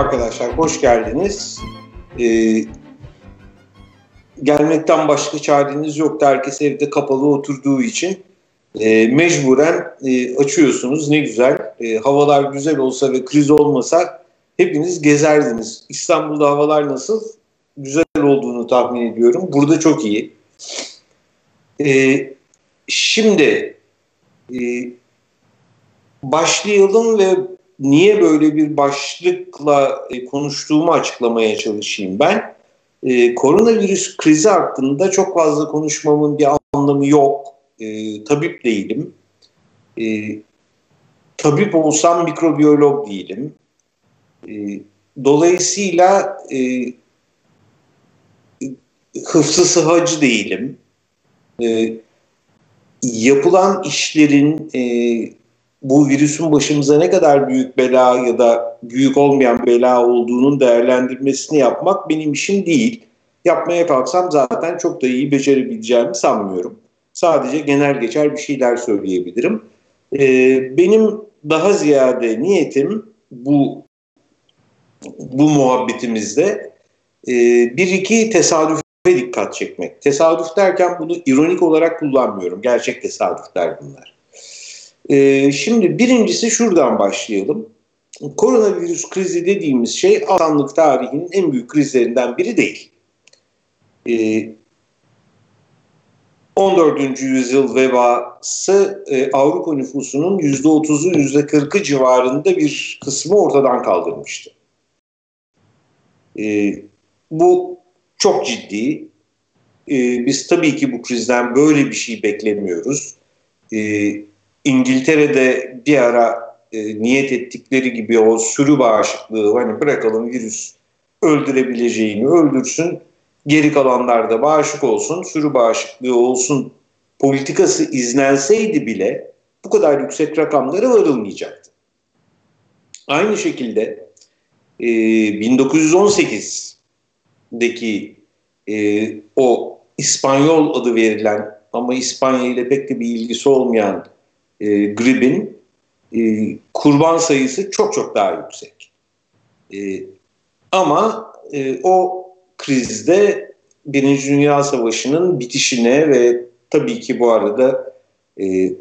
Arkadaşlar, hoş geldiniz. Ee, gelmekten başka çareniz yoktu. Herkes evde kapalı oturduğu için e, mecburen e, açıyorsunuz. Ne güzel. E, havalar güzel olsa ve kriz olmasa hepiniz gezerdiniz. İstanbul'da havalar nasıl? Güzel olduğunu tahmin ediyorum. Burada çok iyi. E, şimdi e, başlayalım ve niye böyle bir başlıkla e, konuştuğumu açıklamaya çalışayım ben. E, koronavirüs krizi hakkında çok fazla konuşmamın bir anlamı yok. E, tabip değilim. E, tabip olsam mikrobiyolog değilim. Dolayısıyla e, hıfzı sıhhacı değilim. Yapılan işlerin bu virüsün başımıza ne kadar büyük bela ya da büyük olmayan bela olduğunun değerlendirmesini yapmak benim işim değil. Yapmaya kalksam zaten çok da iyi becerebileceğimi sanmıyorum. Sadece genel geçer bir şeyler söyleyebilirim. Ee, benim daha ziyade niyetim bu bu muhabbetimizde e, bir iki tesadüfe dikkat çekmek. Tesadüf derken bunu ironik olarak kullanmıyorum. Gerçek tesadüfler bunlar. Ee, şimdi birincisi şuradan başlayalım. Koronavirüs krizi dediğimiz şey insanlık tarihinin en büyük krizlerinden biri değil. Ee, 14. yüzyıl vebası e, Avrupa nüfusunun %30'u %40'ı civarında bir kısmı ortadan kaldırmıştı. E, bu çok ciddi. E, biz tabii ki bu krizden böyle bir şey beklemiyoruz. E, İngiltere'de bir ara e, niyet ettikleri gibi o sürü bağışıklığı hani bırakalım virüs öldürebileceğini öldürsün geri kalanlar da bağışık olsun sürü bağışıklığı olsun politikası izlenseydi bile bu kadar yüksek rakamlara varılmayacaktı. Aynı şekilde e, 1918'deki e, o İspanyol adı verilen ama İspanya ile pek de bir ilgisi olmayan e, gripin e, kurban sayısı çok çok daha yüksek. E, ama e, o krizde Birinci Dünya Savaşı'nın bitişine ve tabii ki bu arada e,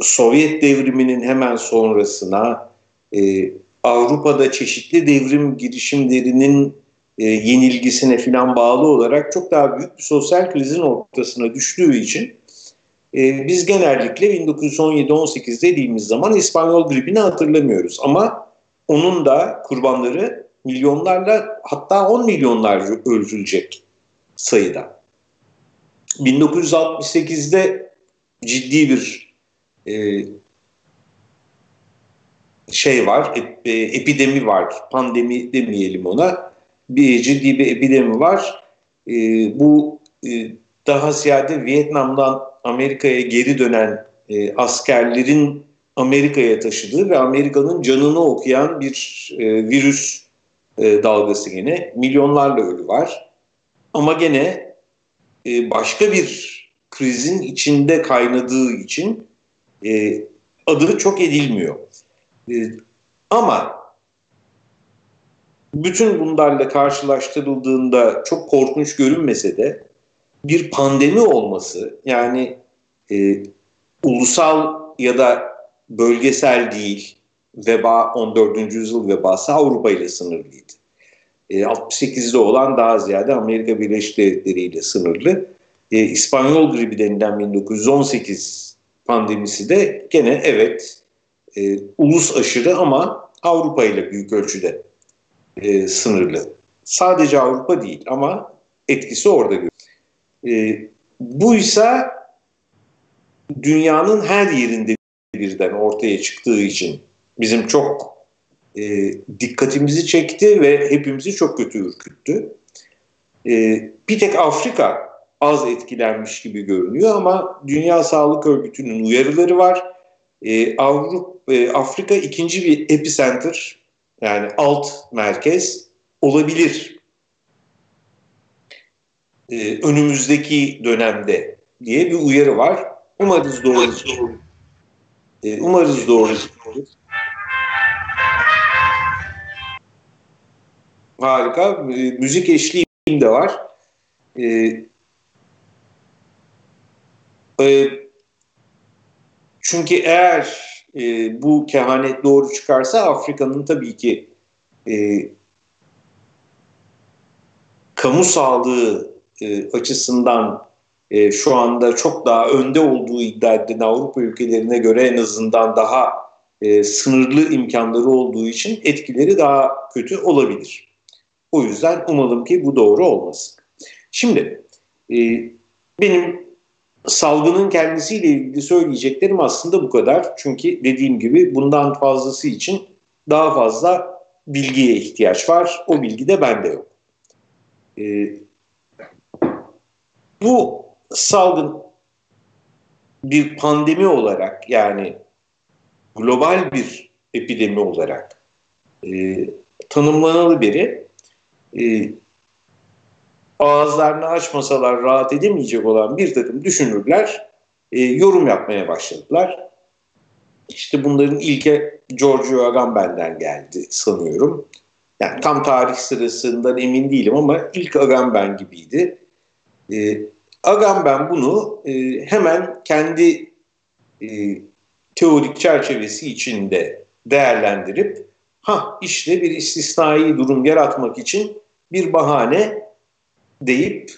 Sovyet devriminin hemen sonrasına e, Avrupa'da çeşitli devrim girişimlerinin e, yenilgisine filan bağlı olarak çok daha büyük bir sosyal krizin ortasına düştüğü için e, biz genellikle 1917-18 dediğimiz zaman İspanyol gripini hatırlamıyoruz. Ama onun da kurbanları milyonlarla hatta 10 milyonlarca öldürülecek sayıda. 1968'de ciddi bir e, şey var, ep, e, epidemi var, pandemi demeyelim ona. Bir ciddi bir epidemi var. E, bu e, daha ziyade Vietnam'dan Amerika'ya geri dönen e, askerlerin Amerika'ya taşıdığı ve Amerika'nın canını okuyan bir e, virüs e, dalgası yine. Milyonlarla ölü var. Ama gene e, başka bir krizin içinde kaynadığı için e, adı çok edilmiyor. E, ama bütün bunlarla karşılaştırıldığında çok korkunç görünmese de bir pandemi olması yani e, ulusal ya da bölgesel değil veba 14. yüzyıl vebası Avrupa ile sınırlıydı. E, 68'de olan daha ziyade Amerika Birleşik Devletleri ile sınırlı. E, İspanyol gribi denilen 1918 pandemisi de gene evet e, ulus aşırı ama Avrupa ile büyük ölçüde e, sınırlı. Sadece Avrupa değil ama etkisi orada görülüyor. E, bu ise dünyanın her yerinde birden ortaya çıktığı için bizim çok e, dikkatimizi çekti ve hepimizi çok kötü ürküttü. E, bir tek Afrika az etkilenmiş gibi görünüyor ama Dünya Sağlık Örgütü'nün uyarıları var. E, Avrupa, e, Afrika ikinci bir epicenter yani alt merkez olabilir e, önümüzdeki dönemde diye bir uyarı var. Umarız doğru. E, umarız doğru. Harika. E, müzik eşliğim de var. E, e, çünkü eğer e, bu kehanet doğru çıkarsa Afrika'nın tabii ki e, kamu sağlığı e, açısından e, şu anda çok daha önde olduğu iddia edilen Avrupa ülkelerine göre en azından daha e, sınırlı imkanları olduğu için etkileri daha kötü olabilir. O yüzden umalım ki bu doğru olmasın. Şimdi benim salgının kendisiyle ilgili söyleyeceklerim aslında bu kadar. Çünkü dediğim gibi bundan fazlası için daha fazla bilgiye ihtiyaç var. O bilgi de bende yok. Bu salgın bir pandemi olarak yani global bir epidemi olarak e, tanımlanalı beri e, ağızlarını açmasalar rahat edemeyecek olan bir takım düşünürler e, yorum yapmaya başladılar. İşte bunların ilke Giorgio Agamben'den geldi sanıyorum. Yani tam tarih sırasından emin değilim ama ilk Agamben gibiydi. E, Agamben bunu e, hemen kendi e, teorik çerçevesi içinde değerlendirip ha işte bir istisnai durum yaratmak için bir bahane deyip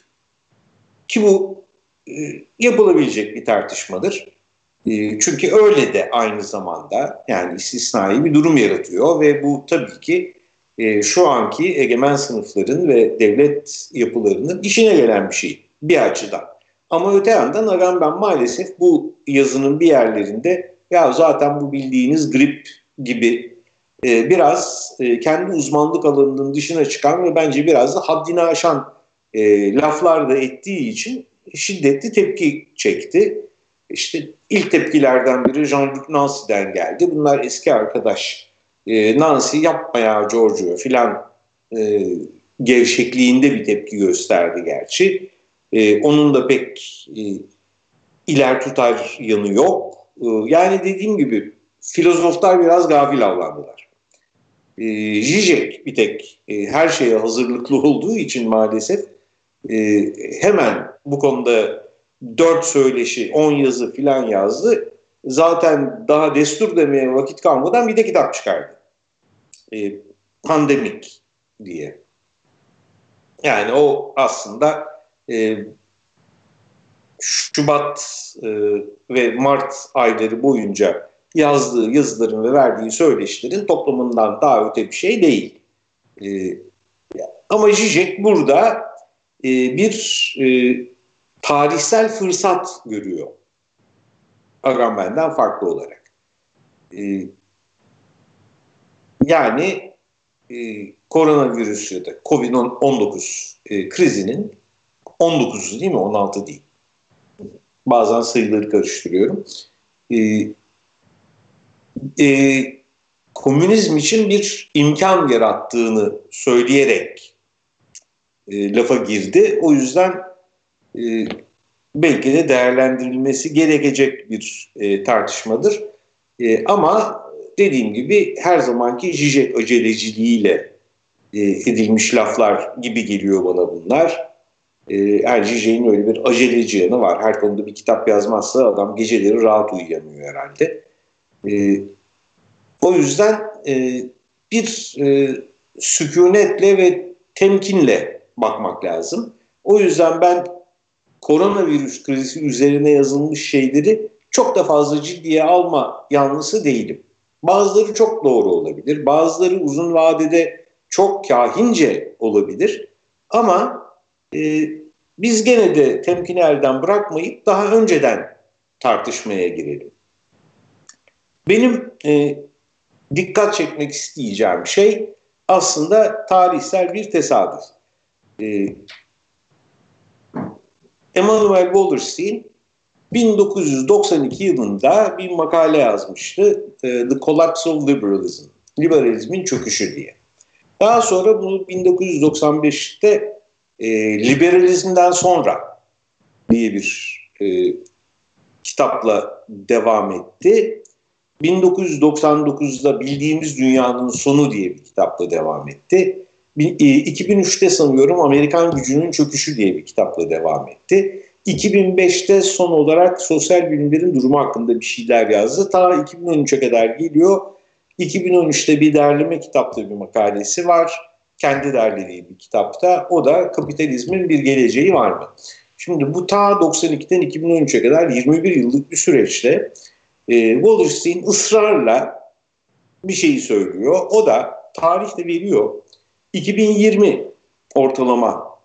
ki bu e, yapılabilecek bir tartışmadır. E, çünkü öyle de aynı zamanda yani istisnai bir durum yaratıyor ve bu tabii ki e, şu anki egemen sınıfların ve devlet yapılarının işine gelen bir şey bir açıdan. Ama öte yandan Agamben maalesef bu yazının bir yerlerinde ya zaten bu bildiğiniz grip gibi e, biraz e, kendi uzmanlık alanının dışına çıkan ve bence biraz da haddini aşan e, laflar da ettiği için şiddetli tepki çekti. İşte ilk tepkilerden biri Jean-Luc Nancy'den geldi. Bunlar eski arkadaş. E, Nancy yapma ya Giorgio filan e, gevşekliğinde bir tepki gösterdi gerçi. E, onun da pek e, iler tutar yanı yok. E, yani dediğim gibi filozoflar biraz gafil avlandılar. E, Zizek bir tek e, her şeye hazırlıklı olduğu için maalesef e, hemen bu konuda dört söyleşi, on yazı filan yazdı. Zaten daha destur demeye vakit kalmadan bir de kitap çıkardı. E, pandemik diye. Yani o aslında e, Şubat e, ve Mart ayları boyunca yazdığı yazıların ve verdiği söyleşilerin toplumundan daha öte bir şey değil. E, ama Zizek burada e, bir e, tarihsel fırsat görüyor. Agamben'den farklı olarak. E, yani e, koronavirüs ya da Covid-19 e, krizinin 19'u değil mi? 16 değil. Bazen sayıları karıştırıyorum. E, e, komünizm için bir imkan yarattığını söyleyerek e, lafa girdi. O yüzden e, belki de değerlendirilmesi gerekecek bir e, tartışmadır. E, ama dediğim gibi her zamanki Zizek aceleciliğiyle e, edilmiş laflar gibi geliyor bana bunlar. E, Zizek'in öyle bir aceleci yanı var. Her konuda bir kitap yazmazsa adam geceleri rahat uyuyamıyor herhalde. E, o yüzden e, bir e, sükunetle ve temkinle bakmak lazım. O yüzden ben koronavirüs krizi üzerine yazılmış şeyleri çok da fazla ciddiye alma yanlısı değilim. Bazıları çok doğru olabilir, bazıları uzun vadede çok kahince olabilir. Ama e, biz gene de temkini elden bırakmayıp daha önceden tartışmaya girelim. Benim e, dikkat çekmek isteyeceğim şey aslında tarihsel bir tesadüf. E, Emanuel Wallerstein 1992 yılında bir makale yazmıştı. E, The Collapse of Liberalism, liberalizmin çöküşü diye. Daha sonra bunu 1995'te e, liberalizmden sonra diye bir e, kitapla devam etti. 1999'da Bildiğimiz Dünyanın Sonu diye bir kitapla devam etti. 2003'te sanıyorum Amerikan Gücünün Çöküşü diye bir kitapla devam etti. 2005'te son olarak sosyal bilimlerin durumu hakkında bir şeyler yazdı. Ta 2013'e kadar geliyor. 2013'te bir derleme kitapta bir makalesi var. Kendi derlediği bir kitapta. O da kapitalizmin bir geleceği var mı? Şimdi bu ta 92'den 2013'e kadar 21 yıllık bir süreçte e, Wallerstein ısrarla bir şeyi söylüyor. O da tarihte veriyor. 2020 ortalama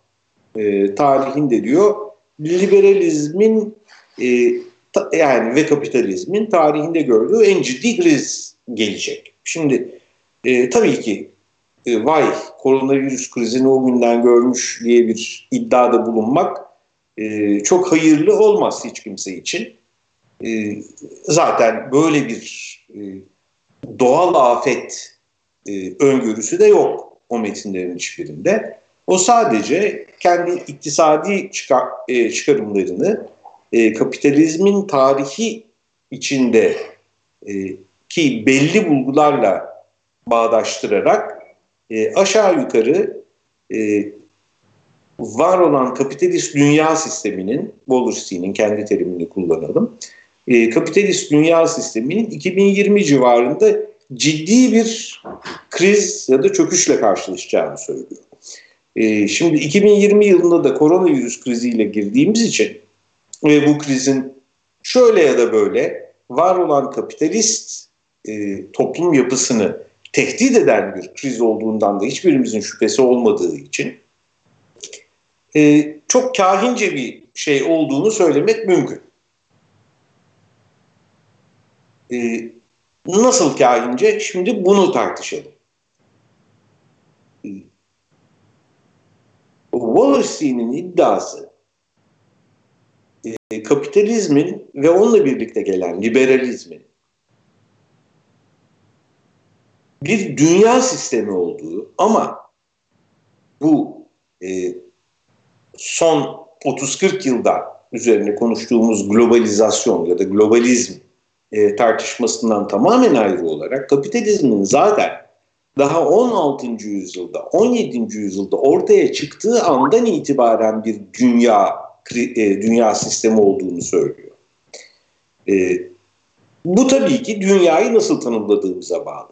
e, tarihinde diyor liberalizmin e, ta, yani ve kapitalizmin tarihinde gördüğü en ciddi kriz gelecek. Şimdi e, tabii ki e, vay koronavirüs krizini o günden görmüş diye bir iddiada bulunmak e, çok hayırlı olmaz hiç kimse için. E, zaten böyle bir e, doğal afet e, öngörüsü de yok o metinlerin hiçbirinde. O sadece kendi iktisadi çıkar, e, çıkarımlarını e, kapitalizmin tarihi içinde e, ki belli bulgularla bağdaştırarak e, aşağı yukarı e, var olan kapitalist dünya sisteminin, Wallerstein'in kendi terimini kullanalım, e, kapitalist dünya sisteminin 2020 civarında ciddi bir kriz ya da çöküşle karşılaşacağını söylüyor. E, şimdi 2020 yılında da koronavirüs kriziyle girdiğimiz için ve bu krizin şöyle ya da böyle var olan kapitalist e, toplum yapısını tehdit eden bir kriz olduğundan da hiçbirimizin şüphesi olmadığı için e, çok kahince bir şey olduğunu söylemek mümkün. E, nasıl kahince? Şimdi bunu tartışalım. Wallerstein'in iddiası e, kapitalizmin ve onunla birlikte gelen liberalizmin bir dünya sistemi olduğu ama bu e, son 30-40 yılda üzerine konuştuğumuz globalizasyon ya da globalizm e, tartışmasından tamamen ayrı olarak kapitalizmin zaten daha 16. yüzyılda, 17. yüzyılda ortaya çıktığı andan itibaren bir dünya e, dünya sistemi olduğunu söylüyor. E, bu tabii ki dünyayı nasıl tanımladığımıza bağlı.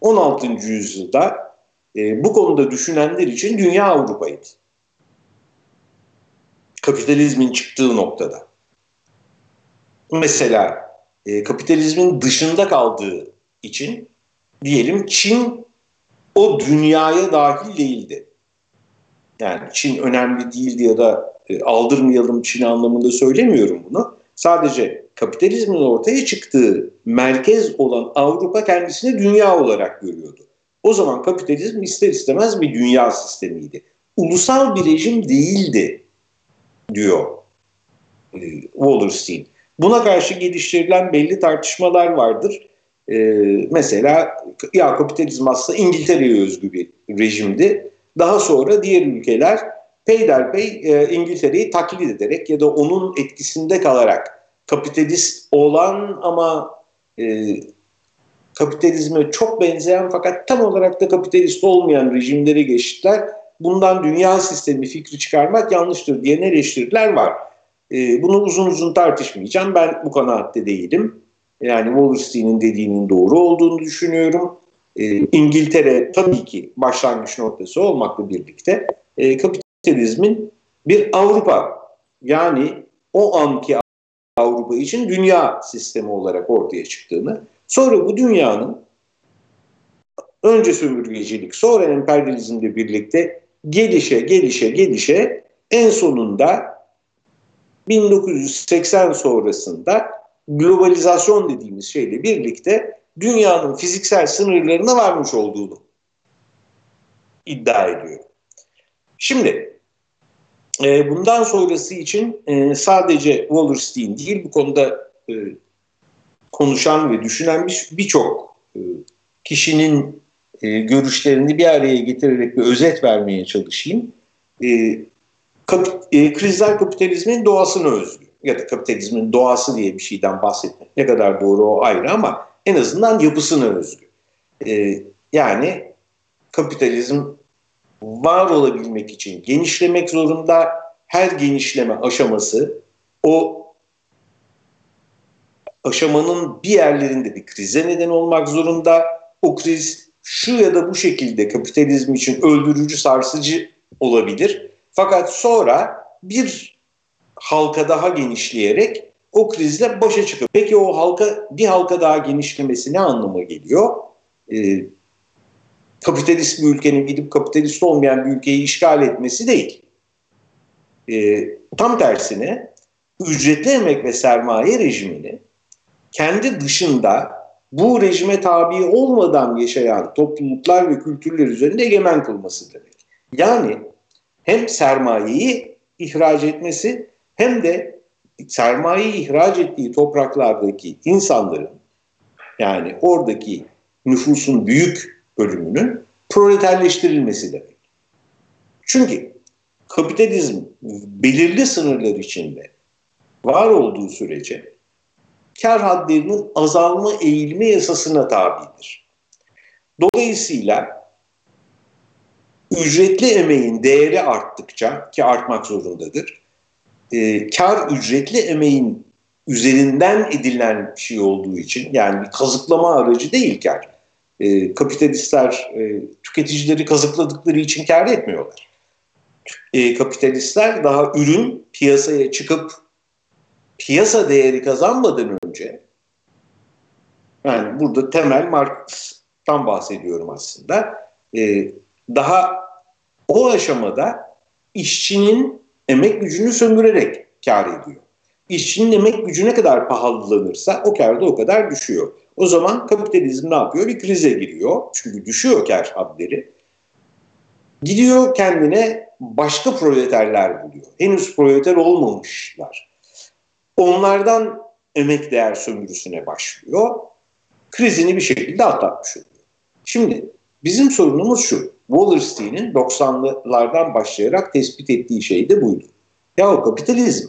16. yüzyılda e, bu konuda düşünenler için dünya Avrupa'ydı. Kapitalizmin çıktığı noktada. Mesela kapitalizmin dışında kaldığı için diyelim Çin o dünyaya dahil değildi. Yani Çin önemli değildi ya da e, aldırmayalım Çin anlamında söylemiyorum bunu. Sadece kapitalizmin ortaya çıktığı merkez olan Avrupa kendisini dünya olarak görüyordu. O zaman kapitalizm ister istemez bir dünya sistemiydi. Ulusal bir rejim değildi diyor e, Wallerstein. Buna karşı geliştirilen belli tartışmalar vardır. Ee, mesela ya kapitalizm aslında İngiltere'ye özgü bir rejimdi. Daha sonra diğer ülkeler peyderpey e, İngiltere'yi taklit ederek ya da onun etkisinde kalarak kapitalist olan ama e, kapitalizme çok benzeyen fakat tam olarak da kapitalist olmayan rejimlere geçtiler. Bundan dünya sistemi fikri çıkarmak yanlıştır diye eleştiriler var. E, bunu uzun uzun tartışmayacağım. Ben bu kanaatte değilim. Yani Wallerstein'in dediğinin doğru olduğunu düşünüyorum. E, İngiltere tabii ki başlangıç noktası olmakla birlikte e, kapitalizmin bir Avrupa yani o anki Avrupa için dünya sistemi olarak ortaya çıktığını, sonra bu dünyanın önce sömürgecilik, sonra emperyalizmle birlikte gelişe, gelişe, gelişe en sonunda 1980 sonrasında globalizasyon dediğimiz şeyle birlikte dünyanın fiziksel sınırlarına varmış olduğunu iddia ediyor. Şimdi e, bundan sonrası için e, sadece Wallerstein değil bu konuda e, konuşan ve düşünen birçok bir e, kişinin e, görüşlerini bir araya getirerek bir özet vermeye çalışayım. E, kap, krizler kapitalizmin doğasına özgü ya da kapitalizmin doğası diye bir şeyden bahsetmek ne kadar doğru o ayrı ama en azından yapısına özgü. E, yani kapitalizm var olabilmek için genişlemek zorunda. Her genişleme aşaması o aşamanın bir yerlerinde bir krize neden olmak zorunda. O kriz şu ya da bu şekilde kapitalizm için öldürücü, sarsıcı olabilir. Fakat sonra bir halka daha genişleyerek o krizle başa çıkıyor. Peki o halka bir halka daha genişlemesi ne anlama geliyor? Ee, kapitalist bir ülkenin gidip kapitalist olmayan bir ülkeyi işgal etmesi değil. Ee, tam tersine ücretli emek ve sermaye rejimini kendi dışında bu rejime tabi olmadan yaşayan topluluklar ve kültürler üzerinde egemen kılması demek. Yani hem sermayeyi ihraç etmesi hem de sermayeyi ihraç ettiği topraklardaki insanların yani oradaki nüfusun büyük bölümünün proleterleştirilmesi demek. Çünkü kapitalizm belirli sınırlar içinde var olduğu sürece kar hadlerinin azalma eğilme yasasına tabidir. Dolayısıyla ücretli emeğin değeri arttıkça ki artmak zorundadır. E, kar ücretli emeğin üzerinden edilen bir şey olduğu için yani bir kazıklama aracı değil kar. E, kapitalistler e, tüketicileri kazıkladıkları için kar etmiyorlar. E, kapitalistler daha ürün piyasaya çıkıp piyasa değeri kazanmadan önce yani burada temel Marx'tan bahsediyorum aslında. E, daha o aşamada işçinin emek gücünü sömürerek kar ediyor. İşçinin emek gücü ne kadar pahalılanırsa o kar da o kadar düşüyor. O zaman kapitalizm ne yapıyor? Bir krize giriyor. Çünkü düşüyor kar hadleri. Gidiyor kendine başka proleterler buluyor. Henüz proleter olmamışlar. Onlardan emek değer sömürüsüne başlıyor. Krizini bir şekilde atlatmış oluyor. Şimdi bizim sorunumuz şu. Wallerstein'in 90'lardan başlayarak tespit ettiği şey de buydu. Ya o kapitalizm.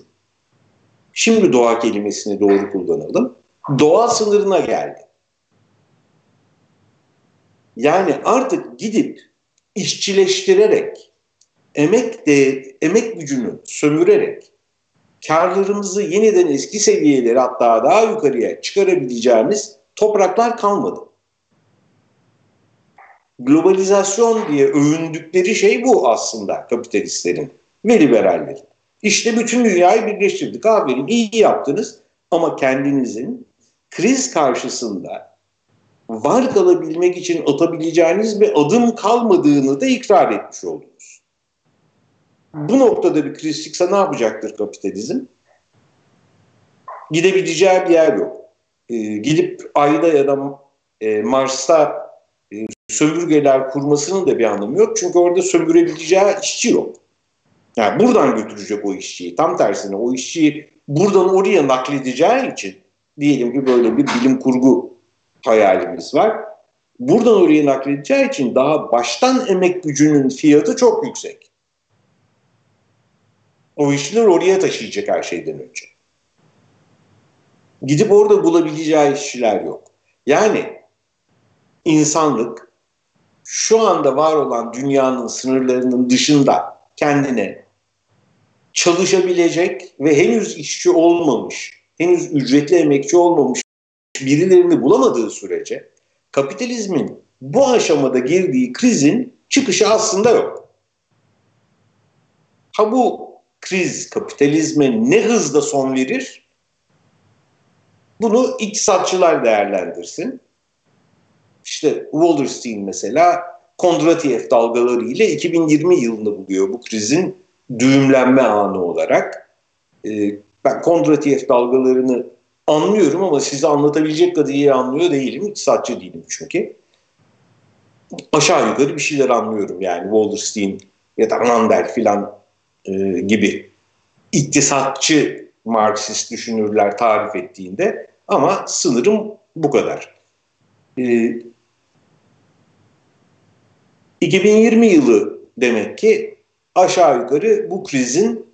Şimdi doğa kelimesini doğru kullanalım. Doğa sınırına geldi. Yani artık gidip işçileştirerek, emek de emek gücünü sömürerek karlarımızı yeniden eski seviyelere hatta daha yukarıya çıkarabileceğimiz topraklar kalmadı. Globalizasyon diye övündükleri şey bu aslında kapitalistlerin ve liberallerin. İşte bütün dünyayı birleştirdik. Aferin iyi yaptınız ama kendinizin kriz karşısında var kalabilmek için atabileceğiniz bir adım kalmadığını da ikrar etmiş oldunuz. Bu noktada bir kriz çıksa ne yapacaktır kapitalizm? Gidebileceği bir yer yok. Ee, gidip ayda ya da e, Mars'ta sömürgeler kurmasının da bir anlamı yok. Çünkü orada sömürebileceği işçi yok. Yani buradan götürecek o işçiyi. Tam tersine o işçiyi buradan oraya nakledeceği için diyelim ki böyle bir bilim kurgu hayalimiz var. Buradan oraya nakledeceği için daha baştan emek gücünün fiyatı çok yüksek. O işçiler oraya taşıyacak her şeyden önce. Gidip orada bulabileceği işçiler yok. Yani insanlık şu anda var olan dünyanın sınırlarının dışında kendine çalışabilecek ve henüz işçi olmamış, henüz ücretli emekçi olmamış birilerini bulamadığı sürece kapitalizmin bu aşamada girdiği krizin çıkışı aslında yok. Ha bu kriz kapitalizme ne hızda son verir? Bunu iktisatçılar değerlendirsin. İşte Wallerstein mesela Kondratiev dalgaları ile 2020 yılını buluyor bu krizin düğümlenme anı olarak. Ee, ben Kondratiev dalgalarını anlıyorum ama size anlatabilecek kadar iyi anlıyor değilim. İktisatçı değilim çünkü. Aşağı yukarı bir şeyler anlıyorum yani Wallerstein ya da Randel filan e, gibi iktisatçı Marksist düşünürler tarif ettiğinde ama sınırım bu kadar. E, 2020 yılı demek ki aşağı yukarı bu krizin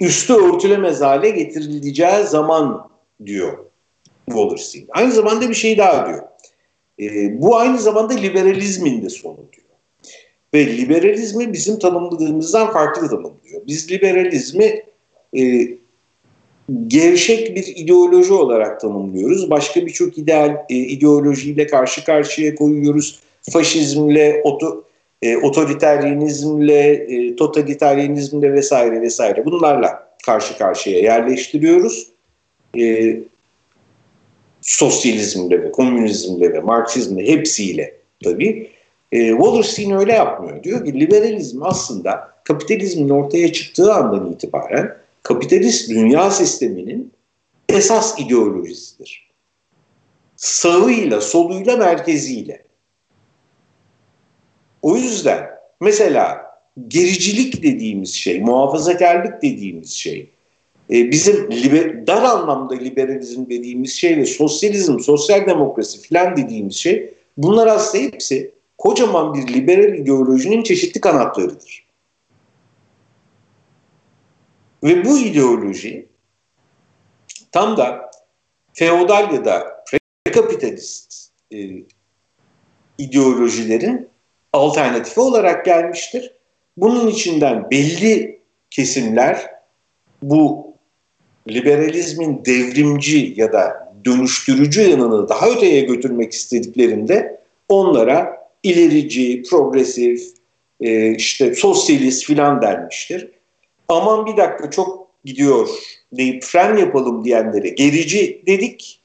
üstü örtülemez hale getirileceği zaman diyor Wallerstein. Aynı zamanda bir şey daha diyor. E, bu aynı zamanda liberalizmin de sonu diyor. ve liberalizmi bizim tanımladığımızdan farklı tanımlıyor. Biz liberalizmi e, gevşek bir ideoloji olarak tanımlıyoruz. Başka birçok ideal e, ideolojiyle karşı karşıya koyuyoruz. Faşizmle, oto, e, otoriteryenizmle, e, totaliteryenizmle vesaire vesaire bunlarla karşı karşıya yerleştiriyoruz. E, sosyalizmle ve komünizmle ve marksizmle hepsiyle tabii. E, Wallerstein öyle yapmıyor. Diyor ki liberalizm aslında kapitalizmin ortaya çıktığı andan itibaren kapitalist dünya sisteminin esas ideolojisidir. Sağıyla, soluyla, merkeziyle. O yüzden mesela gericilik dediğimiz şey, muhafazakarlık dediğimiz şey, e, bizim liber, dar anlamda liberalizm dediğimiz şey ve sosyalizm, sosyal demokrasi filan dediğimiz şey bunlar aslında hepsi kocaman bir liberal ideolojinin çeşitli kanatlarıdır. Ve bu ideoloji tam da feodal ya da prekapitalist e, ideolojilerin alternatifi olarak gelmiştir. Bunun içinden belli kesimler bu liberalizmin devrimci ya da dönüştürücü yanını daha öteye götürmek istediklerinde onlara ilerici, progresif, e, işte sosyalist filan denmiştir. Aman bir dakika çok gidiyor deyip fren yapalım diyenlere gerici dedik.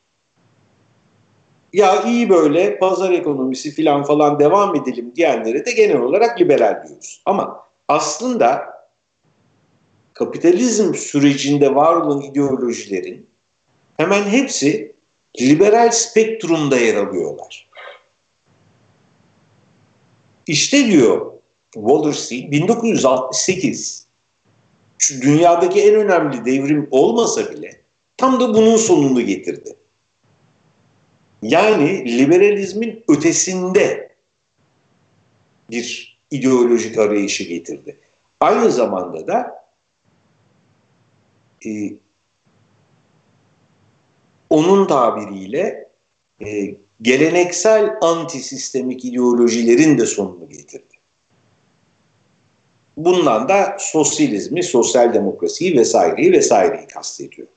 Ya iyi böyle pazar ekonomisi filan falan devam edelim diyenlere de genel olarak liberal diyoruz. Ama aslında kapitalizm sürecinde var olan ideolojilerin hemen hepsi liberal spektrumda yer alıyorlar. İşte diyor Wallerstein 1968 şu dünyadaki en önemli devrim olmasa bile tam da bunun sonunu getirdi. Yani liberalizmin ötesinde bir ideolojik arayışı getirdi. Aynı zamanda da e, onun tabiriyle e, geleneksel antisistemik ideolojilerin de sonunu getirdi. Bundan da sosyalizmi, sosyal demokrasiyi vesaireyi vesaireyi kastediyor.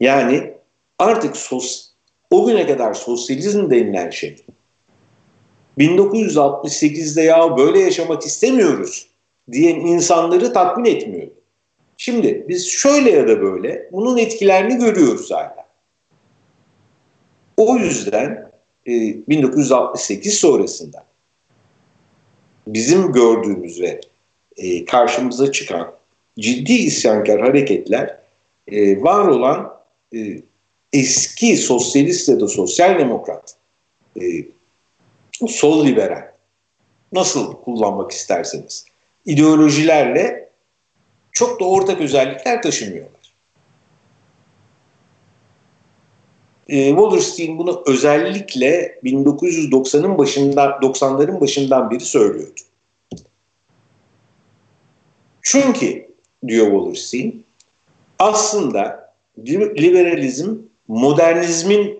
Yani artık sos, o güne kadar sosyalizm denilen şey 1968'de ya böyle yaşamak istemiyoruz diyen insanları tatmin etmiyor. Şimdi biz şöyle ya da böyle bunun etkilerini görüyoruz hala. O yüzden e, 1968 sonrasında bizim gördüğümüz ve e, karşımıza çıkan ciddi isyankar hareketler e, var olan e, eski sosyalist ya da sosyal demokrat, e, sol liberal nasıl kullanmak isterseniz ideolojilerle çok da ortak özellikler taşımıyorlar. E, Wallerstein bunu özellikle 1990'ın başında 90'ların başından beri söylüyordu. Çünkü diyor Wallerstein aslında liberalizm modernizmin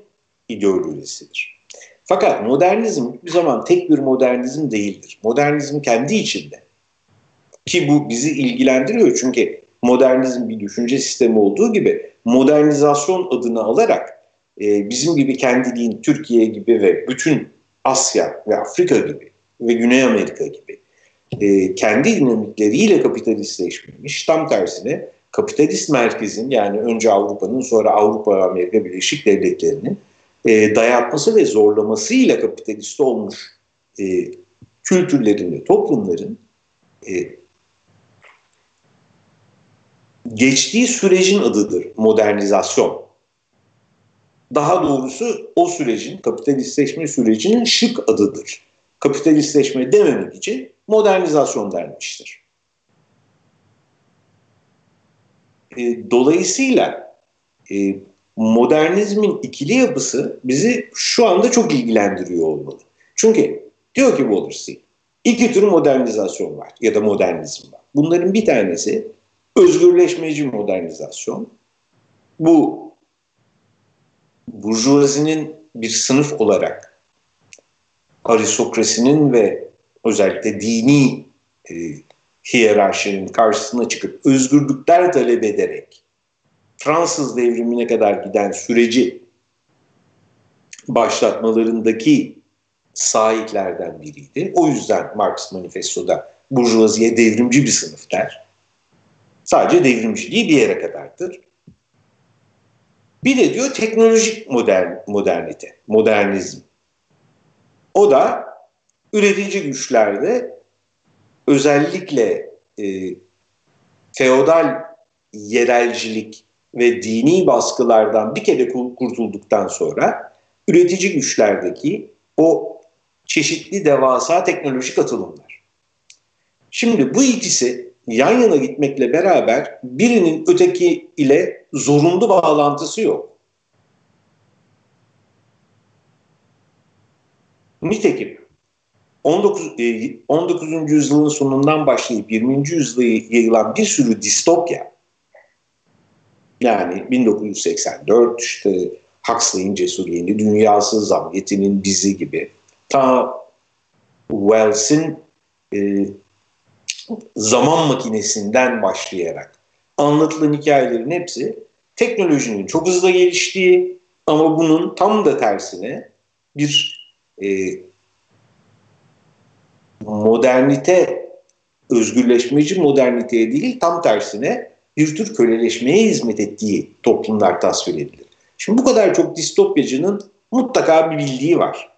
ideolojisidir. Fakat modernizm bir zaman tek bir modernizm değildir. Modernizm kendi içinde. Ki bu bizi ilgilendiriyor çünkü modernizm bir düşünce sistemi olduğu gibi modernizasyon adını alarak e, bizim gibi kendiliğin Türkiye gibi ve bütün Asya ve Afrika gibi ve Güney Amerika gibi e, kendi dinamikleriyle kapitalistleşmemiş. Tam tersine kapitalist merkezin yani önce Avrupa'nın sonra Avrupa Amerika Birleşik Devletleri'nin e, dayatması ve zorlamasıyla kapitalist olmuş e, kültürlerin ve toplumların e, geçtiği sürecin adıdır modernizasyon. Daha doğrusu o sürecin, kapitalistleşme sürecinin şık adıdır. Kapitalistleşme dememek için modernizasyon denmiştir. E, dolayısıyla e, modernizmin ikili yapısı bizi şu anda çok ilgilendiriyor olmalı. Çünkü diyor ki Wallerstein, iki tür modernizasyon var ya da modernizm var. Bunların bir tanesi özgürleşmeci modernizasyon. Bu burjuvazinin bir sınıf olarak aristokrasinin ve özellikle dini e, hiyerarşinin karşısına çıkıp özgürlükler talep ederek Fransız devrimine kadar giden süreci başlatmalarındaki sahiplerden biriydi. O yüzden Marx Manifesto'da burjuvaziye devrimci bir sınıf der. Sadece devrimciliği bir yere kadardır. Bir de diyor teknolojik modern, modernite, modernizm. O da üretici güçlerde özellikle e, feodal yerelcilik ve dini baskılardan bir kere kurtulduktan sonra üretici güçlerdeki o çeşitli devasa teknolojik atılımlar. Şimdi bu ikisi yan yana gitmekle beraber birinin öteki ile zorunlu bağlantısı yok. Nitekim 19, 19. E, yüzyılın sonundan başlayıp 20. yüzyıla yayılan bir sürü distopya yani 1984 işte Huxley'in Cesur Yeni Dünyası, Zamyeti'nin Bizi gibi ta Wells'in e, zaman makinesinden başlayarak anlatılan hikayelerin hepsi teknolojinin çok hızlı geliştiği ama bunun tam da tersine bir e, modernite, özgürleşmeci moderniteye değil tam tersine bir tür köleleşmeye hizmet ettiği toplumlar tasvir edilir. Şimdi bu kadar çok distopyacının mutlaka bir bildiği var.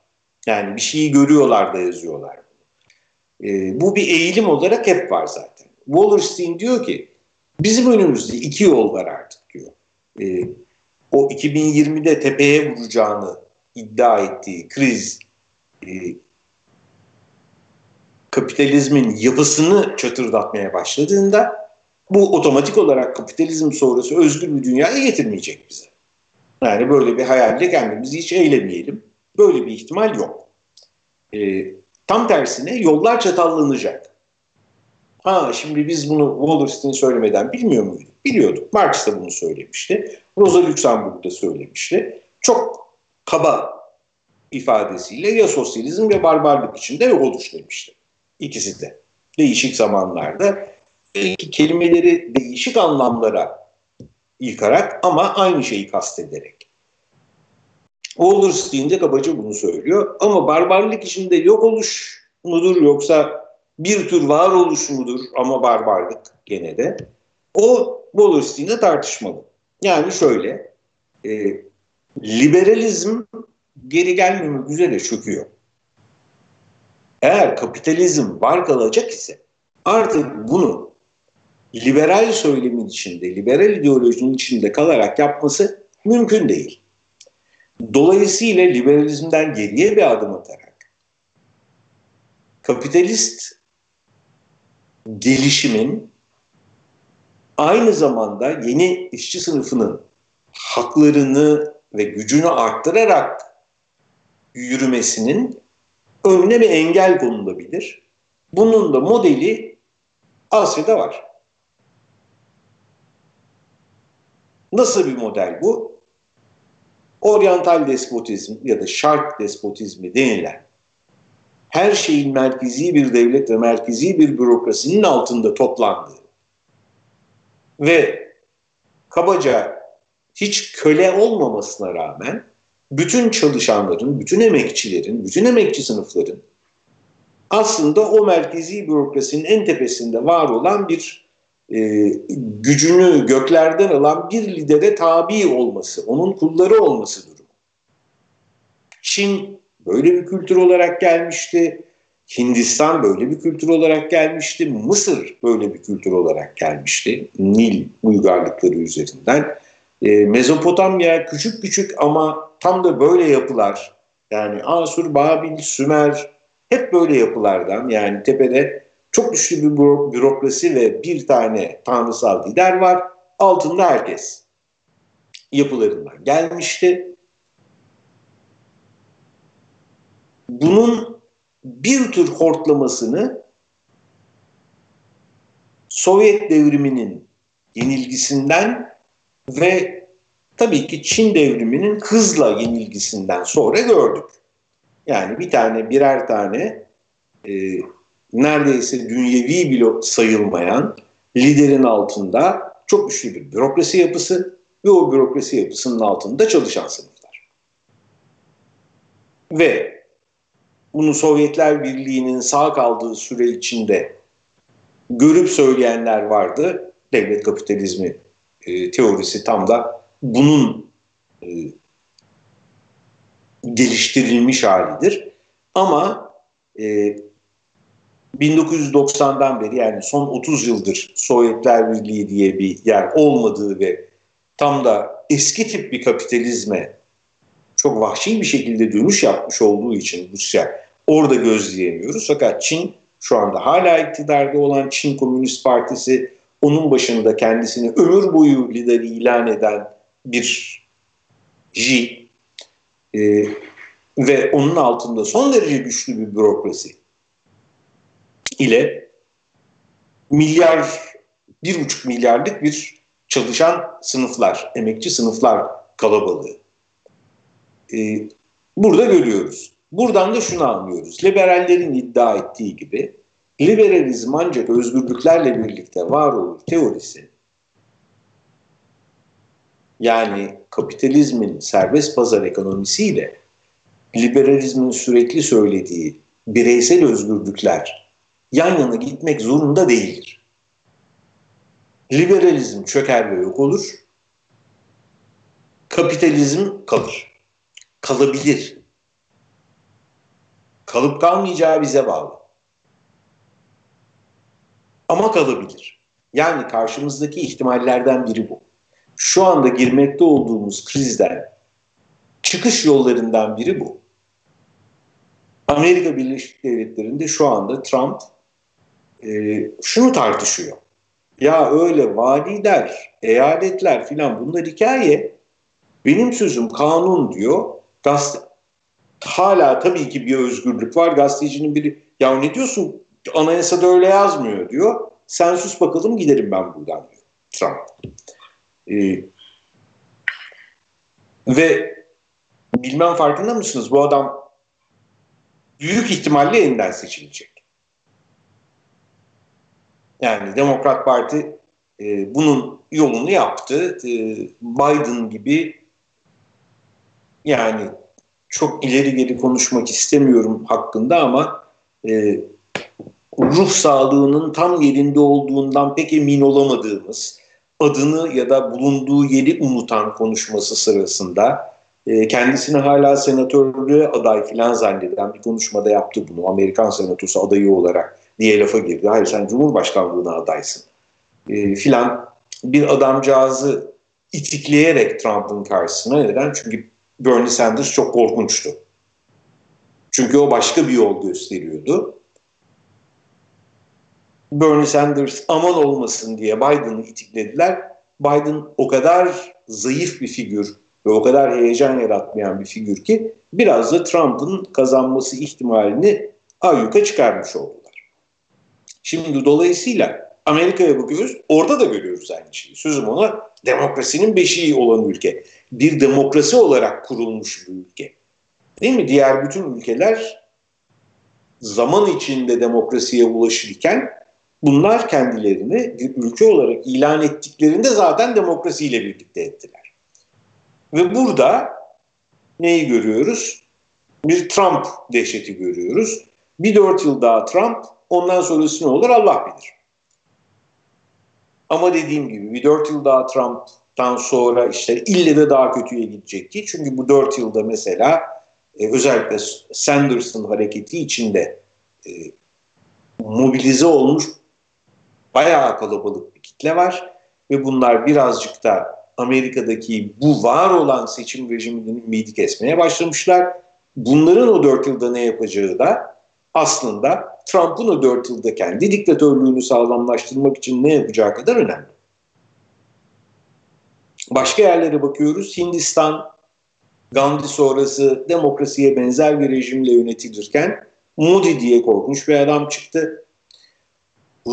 Yani bir şeyi görüyorlar da yazıyorlar. E, bu bir eğilim olarak hep var zaten. Wallerstein diyor ki bizim önümüzde iki yol var artık diyor. E, o 2020'de tepeye vuracağını iddia ettiği kriz e, kapitalizmin yapısını çatırdatmaya başladığında bu otomatik olarak kapitalizm sonrası özgür bir dünyaya getirmeyecek bize. Yani böyle bir hayalle kendimizi hiç eylemeyelim. Böyle bir ihtimal yok. E, tam tersine yollar çatallanacak. Ha şimdi biz bunu Wallerstein söylemeden bilmiyor muyduk? Biliyorduk. Marx da bunu söylemişti. Rosa Luxemburg da söylemişti. Çok kaba ifadesiyle ya sosyalizm ya barbarlık içinde yok oluş demişti. İkisi de. Değişik zamanlarda kelimeleri değişik anlamlara yıkarak ama aynı şeyi kastederek. Wallerstein de kabaca bunu söylüyor. Ama barbarlık içinde yok oluş mudur yoksa bir tür varoluş mudur ama barbarlık gene de. O Wallerstein'de tartışmalı. Yani şöyle, e, liberalizm geri gelmemek üzere çöküyor. Eğer kapitalizm var kalacak ise artık bunu liberal söylemin içinde, liberal ideolojinin içinde kalarak yapması mümkün değil. Dolayısıyla liberalizmden geriye bir adım atarak kapitalist gelişimin aynı zamanda yeni işçi sınıfının haklarını ve gücünü arttırarak yürümesinin önüne bir engel konulabilir. Bunun da modeli Asya'da var. Nasıl bir model bu? Oryantal despotizm ya da şark despotizmi denilen her şeyin merkezi bir devlet ve merkezi bir bürokrasinin altında toplandığı ve kabaca hiç köle olmamasına rağmen bütün çalışanların, bütün emekçilerin, bütün emekçi sınıfların aslında o merkezi bürokrasinin en tepesinde var olan bir e, gücünü göklerden alan bir lidere tabi olması, onun kulları olması durumu. Çin böyle bir kültür olarak gelmişti. Hindistan böyle bir kültür olarak gelmişti. Mısır böyle bir kültür olarak gelmişti. Nil uygarlıkları üzerinden. E, Mezopotamya küçük küçük ama tam da böyle yapılar. Yani Asur, Babil, Sümer hep böyle yapılardan. Yani tepede çok güçlü bir bürokrasi ve bir tane tanrısal lider var. Altında herkes yapılarından gelmişti. Bunun bir tür hortlamasını Sovyet devriminin yenilgisinden ve tabii ki Çin devriminin hızla yenilgisinden sonra gördük. Yani bir tane birer tane e, neredeyse dünyevi bile sayılmayan liderin altında çok güçlü bir bürokrasi yapısı ve o bürokrasi yapısının altında çalışan sınıflar. Ve bunu Sovyetler Birliği'nin sağ kaldığı süre içinde görüp söyleyenler vardı. Devlet kapitalizmi e, teorisi tam da bunun e, geliştirilmiş halidir. Ama e, 1990'dan beri yani son 30 yıldır Sovyetler Birliği diye bir yer olmadığı ve tam da eski tip bir kapitalizme çok vahşi bir şekilde dönüş yapmış olduğu için Rusya orada gözleyemiyoruz. Fakat Çin şu anda hala iktidarda olan Çin Komünist Partisi onun başında kendisini ömür boyu lider ilan eden bir Xi e, ve onun altında son derece güçlü bir bürokrasi ile milyar, bir buçuk milyarlık bir çalışan sınıflar, emekçi sınıflar kalabalığı. Ee, burada görüyoruz. Buradan da şunu anlıyoruz. Liberallerin iddia ettiği gibi liberalizm ancak özgürlüklerle birlikte var olur teorisi yani kapitalizmin serbest pazar ekonomisiyle liberalizmin sürekli söylediği bireysel özgürlükler yan yana gitmek zorunda değildir. Liberalizm çöker ve yok olur. Kapitalizm kalır. Kalabilir. Kalıp kalmayacağı bize bağlı. Ama kalabilir. Yani karşımızdaki ihtimallerden biri bu. Şu anda girmekte olduğumuz krizden çıkış yollarından biri bu. Amerika Birleşik Devletleri'nde şu anda Trump e, şunu tartışıyor. Ya öyle valiler, eyaletler filan bunlar hikaye. Benim sözüm kanun diyor. Gazete, hala tabii ki bir özgürlük var. Gazetecinin biri ya ne diyorsun anayasada öyle yazmıyor diyor. Sen sus bakalım giderim ben buradan diyor Trump. Ee, ve bilmem farkında mısınız bu adam büyük ihtimalle yeniden seçilecek. Yani Demokrat Parti e, bunun yolunu yaptı. E, Biden gibi yani çok ileri geri konuşmak istemiyorum hakkında ama e, ruh sağlığının tam yerinde olduğundan pek emin olamadığımız, adını ya da bulunduğu yeri unutan konuşması sırasında e, kendisini hala senatörlüğe aday filan zanneden bir konuşmada yaptı bunu. Amerikan senatosu adayı olarak diye lafa girdi. Hayır sen Cumhurbaşkanlığına adaysın e, filan bir adamcağızı itikleyerek Trump'ın karşısına neden? Çünkü Bernie Sanders çok korkunçtu. Çünkü o başka bir yol gösteriyordu. Bernie Sanders aman olmasın diye Biden'ı itiklediler. Biden o kadar zayıf bir figür ve o kadar heyecan yaratmayan bir figür ki biraz da Trump'ın kazanması ihtimalini ayyuka çıkarmış oldular. Şimdi dolayısıyla Amerika'ya bakıyoruz, orada da görüyoruz aynı şeyi. Sözüm ona demokrasinin beşiği olan ülke. Bir demokrasi olarak kurulmuş bir ülke. Değil mi? Diğer bütün ülkeler zaman içinde demokrasiye ulaşırken bunlar kendilerini ülke olarak ilan ettiklerinde zaten demokrasiyle birlikte ettiler. Ve burada neyi görüyoruz? Bir Trump dehşeti görüyoruz. Bir dört yıl daha Trump, ondan sonrası ne olur Allah bilir. Ama dediğim gibi bir dört yıl daha Trump'tan sonra işte ille de daha kötüye gidecek ki. Çünkü bu dört yılda mesela e, özellikle Sanders'ın hareketi içinde e, mobilize olmuş bayağı kalabalık bir kitle var ve bunlar birazcık da Amerika'daki bu var olan seçim rejiminin ümidi kesmeye başlamışlar. Bunların o dört yılda ne yapacağı da aslında Trump'ın o dört yılda kendi diktatörlüğünü sağlamlaştırmak için ne yapacağı kadar önemli. Başka yerlere bakıyoruz. Hindistan, Gandhi sonrası demokrasiye benzer bir rejimle yönetilirken Modi diye korkunç bir adam çıktı.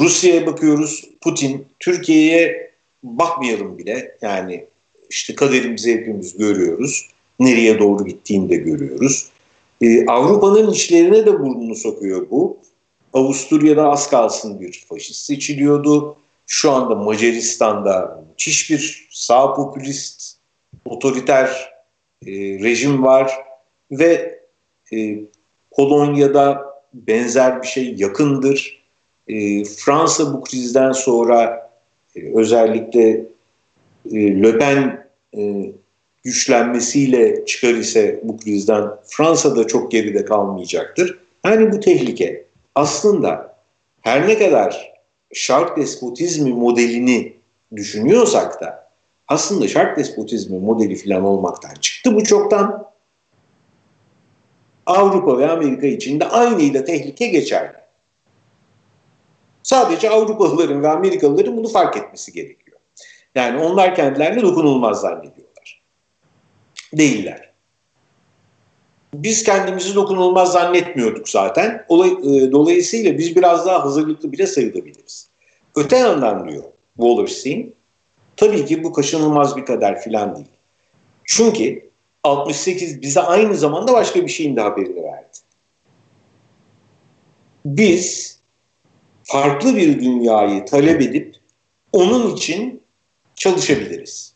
Rusya'ya bakıyoruz. Putin, Türkiye'ye bakmayalım bile. Yani işte kaderimizi hepimiz görüyoruz. Nereye doğru gittiğini de görüyoruz. Ee, Avrupa'nın içlerine de burnunu sokuyor bu. Avusturya'da az kalsın bir faşist seçiliyordu. Şu anda Macaristan'da müthiş bir sağ popülist, otoriter e, rejim var ve e, Polonya'da benzer bir şey yakındır. E, Fransa bu krizden sonra e, özellikle e, Le Pen e, güçlenmesiyle çıkar ise bu krizden Fransa da çok geride kalmayacaktır. Yani bu tehlike aslında her ne kadar şark despotizmi modelini düşünüyorsak da aslında şark despotizmi modeli falan olmaktan çıktı bu çoktan. Avrupa ve Amerika için de aynıyla tehlike geçerli. Sadece Avrupalıların ve Amerikalıların bunu fark etmesi gerekiyor. Yani onlar kendilerini dokunulmaz zannediyorlar. Değiller. Biz kendimizi dokunulmaz zannetmiyorduk zaten. E, dolayısıyla biz biraz daha hazırlıklı bile sayılabiliriz. Öte yandan diyor Wallerstein, tabii ki bu kaçınılmaz bir kader filan değil. Çünkü 68 bize aynı zamanda başka bir şeyin de haberini verdi. Biz farklı bir dünyayı talep edip onun için çalışabiliriz.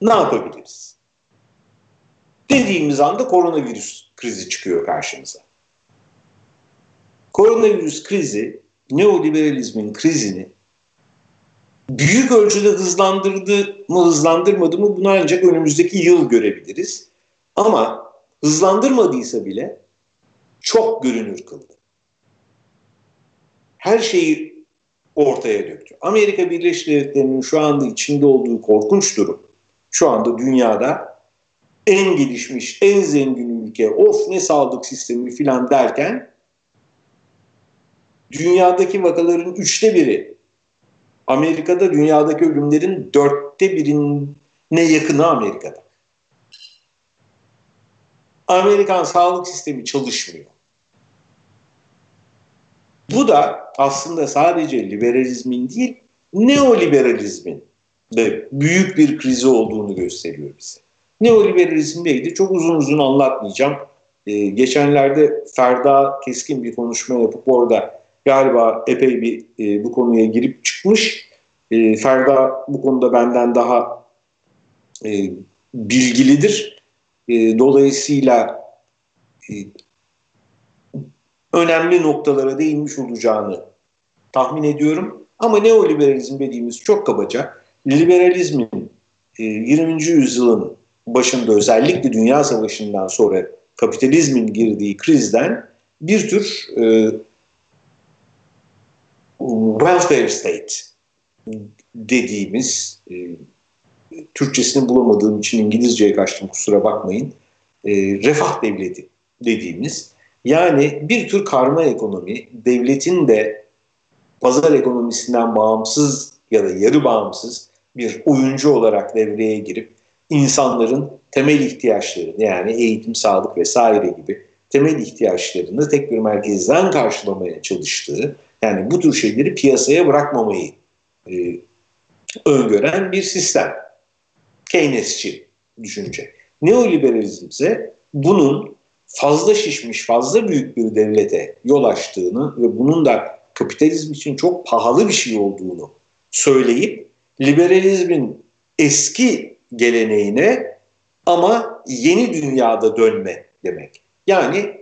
Ne yapabiliriz? Dediğimiz anda koronavirüs krizi çıkıyor karşımıza. Koronavirüs krizi neoliberalizmin krizini büyük ölçüde hızlandırdı mı hızlandırmadı mı bunu ancak önümüzdeki yıl görebiliriz. Ama hızlandırmadıysa bile çok görünür kıldı. Her şeyi ortaya döktü. Amerika Birleşik Devletleri'nin şu anda içinde olduğu korkunç durum, şu anda dünyada en gelişmiş, en zengin ülke, of ne sağlık sistemi filan derken dünyadaki vakaların üçte biri Amerika'da dünyadaki ölümlerin dörtte birine yakını Amerika'da. Amerikan sağlık sistemi çalışmıyor. Bu da aslında sadece liberalizmin değil, neoliberalizmin de büyük bir krizi olduğunu gösteriyor bize. Neoliberalizm neydi? Çok uzun uzun anlatmayacağım. Ee, geçenlerde Ferda keskin bir konuşma yapıp orada galiba epey bir e, bu konuya girip çıkmış. E, Ferda bu konuda benden daha e, bilgilidir. E, dolayısıyla e, önemli noktalara değinmiş olacağını tahmin ediyorum. Ama neoliberalizm dediğimiz çok kabaca liberalizmin e, 20. yüzyılın başında özellikle Dünya Savaşı'ndan sonra kapitalizmin girdiği krizden bir tür e, welfare state dediğimiz e, Türkçesini bulamadığım için İngilizceye kaçtım kusura bakmayın. E, refah devleti dediğimiz yani bir tür karma ekonomi devletin de pazar ekonomisinden bağımsız ya da yarı bağımsız bir oyuncu olarak devreye girip insanların temel ihtiyaçlarını yani eğitim, sağlık vesaire gibi temel ihtiyaçlarını tek bir merkezden karşılamaya çalıştığı yani bu tür şeyleri piyasaya bırakmamayı e, öngören bir sistem. Keynesçi düşünce. Neoliberalizm ise bunun fazla şişmiş, fazla büyük bir devlete yol açtığını ve bunun da kapitalizm için çok pahalı bir şey olduğunu söyleyip liberalizmin eski geleneğine ama yeni dünyada dönme demek. Yani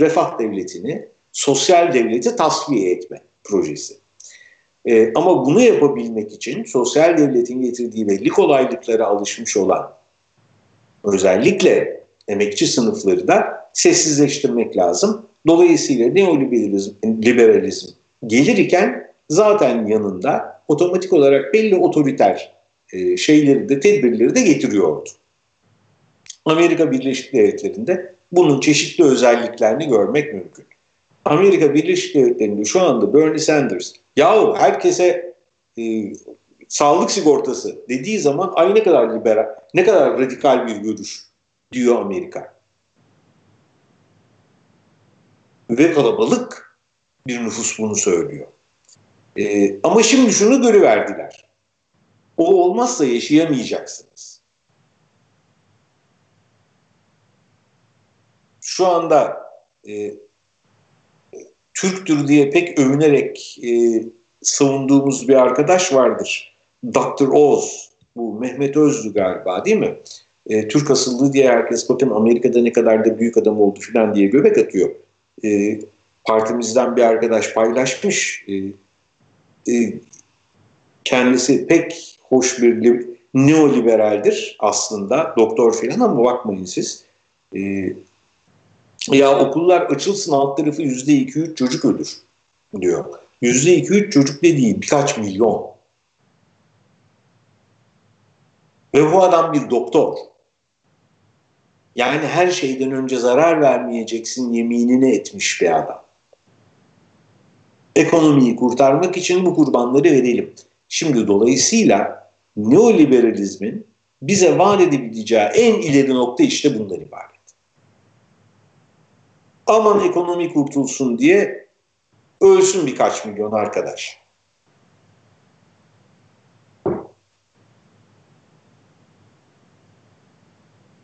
refah devletini, sosyal devleti tasfiye etme projesi. Ee, ama bunu yapabilmek için sosyal devletin getirdiği belli kolaylıklara alışmış olan özellikle emekçi sınıfları da sessizleştirmek lazım. Dolayısıyla neoliberalizm liberalizm gelirken zaten yanında otomatik olarak belli otoriter e, şeyleri de tedbirleri de getiriyordu. Amerika Birleşik Devletleri'nde bunun çeşitli özelliklerini görmek mümkün. Amerika Birleşik Devletleri'nde şu anda Bernie Sanders yahu herkese e, sağlık sigortası dediği zaman ay ne kadar liberal, ne kadar radikal bir görüş diyor Amerika. Ve kalabalık bir nüfus bunu söylüyor. E, ama şimdi şunu görüverdiler. O olmazsa yaşayamayacaksınız. şu anda e, Türktür diye pek övünerek e, savunduğumuz bir arkadaş vardır. Dr. Oz. Bu Mehmet Özlü galiba değil mi? E, Türk asıllı diye herkes bakın Amerika'da ne kadar da büyük adam oldu falan diye göbek atıyor. E, partimizden bir arkadaş paylaşmış. E, e, kendisi pek hoş bir neoliberaldir aslında. Doktor falan ama bakmayın siz. E, ya okullar açılsın alt tarafı yüzde iki üç çocuk ölür diyor. Yüzde iki üç çocuk ne değil birkaç milyon. Ve bu adam bir doktor. Yani her şeyden önce zarar vermeyeceksin yeminini etmiş bir adam. Ekonomiyi kurtarmak için bu kurbanları verelim. Şimdi dolayısıyla neoliberalizmin bize vaat edebileceği en ileri nokta işte bundan ibaret aman ekonomi kurtulsun diye ölsün birkaç milyon arkadaş.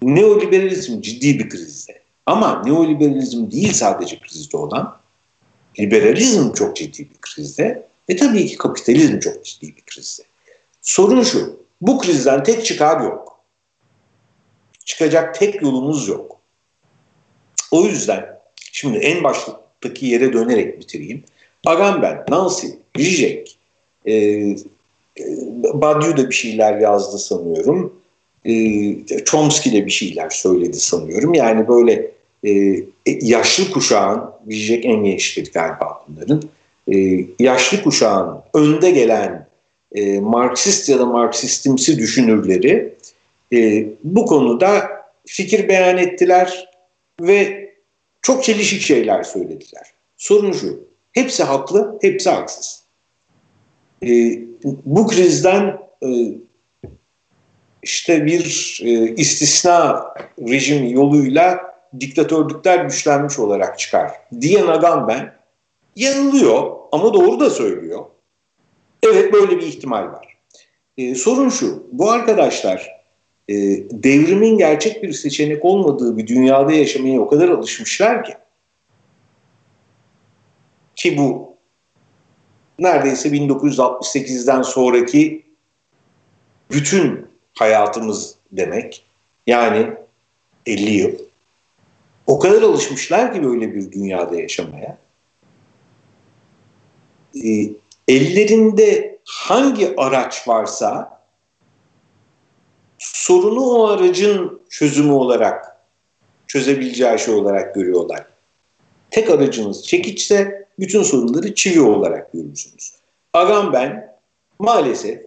Neoliberalizm ciddi bir krizde. Ama neoliberalizm değil sadece krizde olan, liberalizm çok ciddi bir krizde ve tabii ki kapitalizm çok ciddi bir krizde. Sorun şu, bu krizden tek çıkar yok. Çıkacak tek yolumuz yok. O yüzden Şimdi en baştaki yere dönerek bitireyim. Agamben, Nancy, Zizek, e, e, Badiou da bir şeyler yazdı sanıyorum. E, Chomsky de bir şeyler söyledi sanıyorum. Yani böyle e, e yaşlı kuşağın, Zizek en gençtir galiba bunların, e, yaşlı kuşağın önde gelen e, Marksist ya da Marksistimsi düşünürleri e, bu konuda fikir beyan ettiler ve çok çelişik şeyler söylediler. Sorun şu, hepsi haklı, hepsi haksız. E, bu krizden e, işte bir e, istisna rejim yoluyla diktatörlükler güçlenmiş olarak çıkar diyen adam ben yanılıyor ama doğru da söylüyor. Evet böyle bir ihtimal var. E, sorun şu, bu arkadaşlar e, devrimin gerçek bir seçenek olmadığı bir dünyada yaşamaya o kadar alışmışlar ki ki bu neredeyse 1968'den sonraki bütün hayatımız demek. Yani 50 yıl. O kadar alışmışlar ki böyle bir dünyada yaşamaya. E, ellerinde hangi araç varsa sorunu o aracın çözümü olarak çözebileceği şey olarak görüyorlar. Tek aracınız çekiçse bütün sorunları çivi olarak görürsünüz. ben maalesef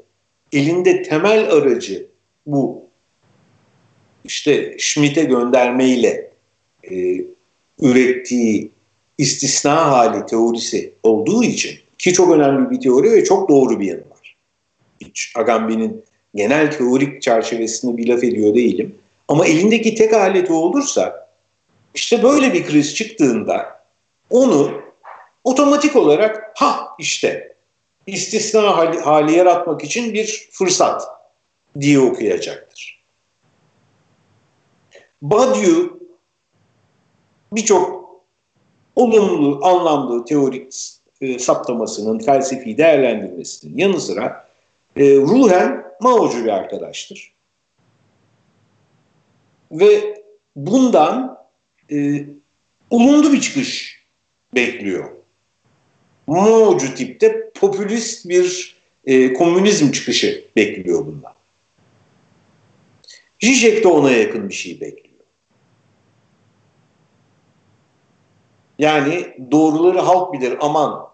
elinde temel aracı bu işte Schmidt'e göndermeyle e, ürettiği istisna hali teorisi olduğu için ki çok önemli bir teori ve çok doğru bir yanı var. Hiç Agamben'in genel teorik çerçevesinde bir laf ediyor değilim. Ama elindeki tek aleti olursa işte böyle bir kriz çıktığında onu otomatik olarak ha işte istisna hali, hali yaratmak için bir fırsat diye okuyacaktır. Badiou birçok olumlu, anlamlı teorik e, saptamasının, felsefi değerlendirmesinin yanı sıra e, ruhen Mao'cu bir arkadaştır. Ve bundan e, olumlu bir çıkış bekliyor. Mao'cu tipte popülist bir e, komünizm çıkışı bekliyor bundan. Zizek de ona yakın bir şey bekliyor. Yani doğruları halk bilir aman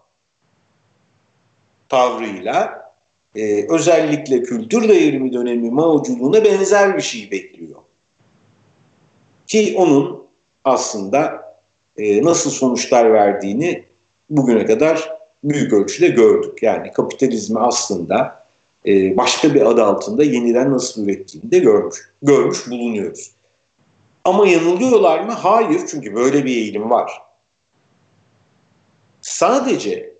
tavrıyla e, özellikle kültür devrimi dönemi Mao'culuğuna benzer bir şey bekliyor. Ki onun aslında e, nasıl sonuçlar verdiğini bugüne kadar büyük ölçüde gördük. Yani kapitalizmi aslında e, başka bir adı altında yeniden nasıl ürettiğini de görmüş, görmüş bulunuyoruz. Ama yanılıyorlar mı? Hayır çünkü böyle bir eğilim var. Sadece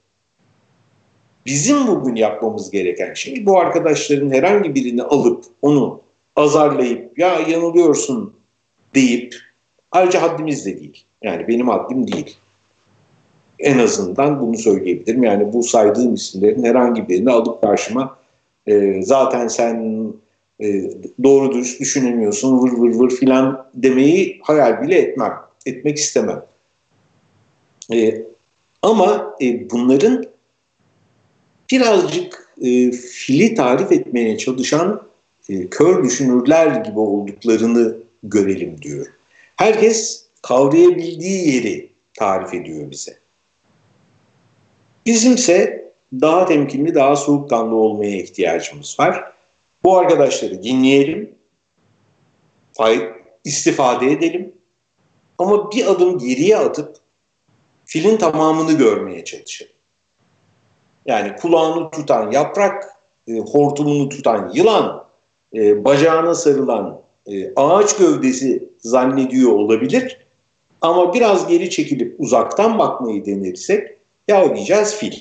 Bizim bugün yapmamız gereken şey bu arkadaşların herhangi birini alıp onu azarlayıp ya yanılıyorsun deyip Ayrıca haddimiz de değil. Yani benim haddim değil. En azından bunu söyleyebilirim. Yani bu saydığım isimlerin herhangi birini alıp karşıma e, zaten sen e, doğru dürüst düşünemiyorsun vır vır vır filan demeyi hayal bile etmem. Etmek istemem. E, ama e, bunların birazcık e, fili tarif etmeye çalışan e, kör düşünürler gibi olduklarını görelim diyor. Herkes kavrayabildiği yeri tarif ediyor bize. Bizimse daha temkinli, daha soğukkanlı olmaya ihtiyacımız var. Bu arkadaşları dinleyelim, istifade edelim ama bir adım geriye atıp filin tamamını görmeye çalışalım. Yani kulağını tutan yaprak, e, hortumunu tutan yılan, e, bacağına sarılan e, ağaç gövdesi zannediyor olabilir. Ama biraz geri çekilip uzaktan bakmayı denersek ya diyeceğiz fil.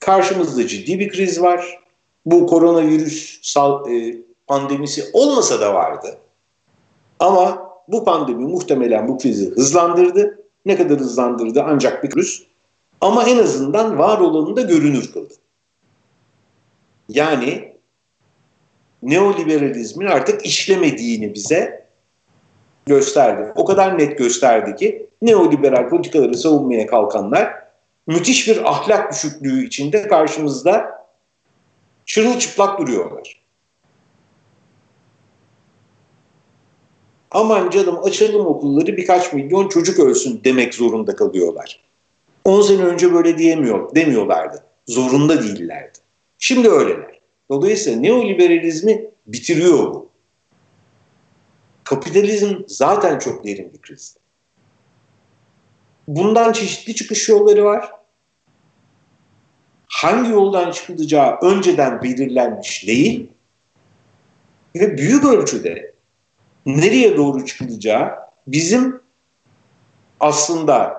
Karşımızda ciddi bir kriz var. Bu koronavirüs sal, e, pandemisi olmasa da vardı. Ama bu pandemi muhtemelen bu krizi hızlandırdı. Ne kadar hızlandırdı ancak bir kriz. Ama en azından var olanı da görünür kıldı. Yani neoliberalizmin artık işlemediğini bize gösterdi. O kadar net gösterdi ki neoliberal politikaları savunmaya kalkanlar müthiş bir ahlak düşüklüğü içinde karşımızda çırılçıplak duruyorlar. Aman canım açalım okulları birkaç milyon çocuk ölsün demek zorunda kalıyorlar. 10 sene önce böyle diyemiyor, demiyorlardı. Zorunda değillerdi. Şimdi öyleler. Dolayısıyla neoliberalizmi bitiriyor bu. Kapitalizm zaten çok derin bir krizde. Bundan çeşitli çıkış yolları var. Hangi yoldan çıkılacağı önceden belirlenmiş değil ve büyük ölçüde nereye doğru çıkılacağı bizim aslında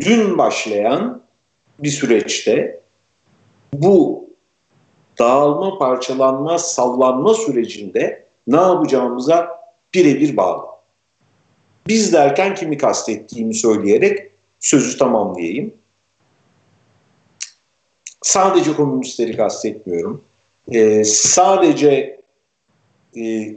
dün başlayan bir süreçte bu dağılma, parçalanma, sallanma sürecinde ne yapacağımıza birebir bağlı. Biz derken kimi kastettiğimi söyleyerek sözü tamamlayayım. Sadece komünistleri kastetmiyorum. Ee, sadece e,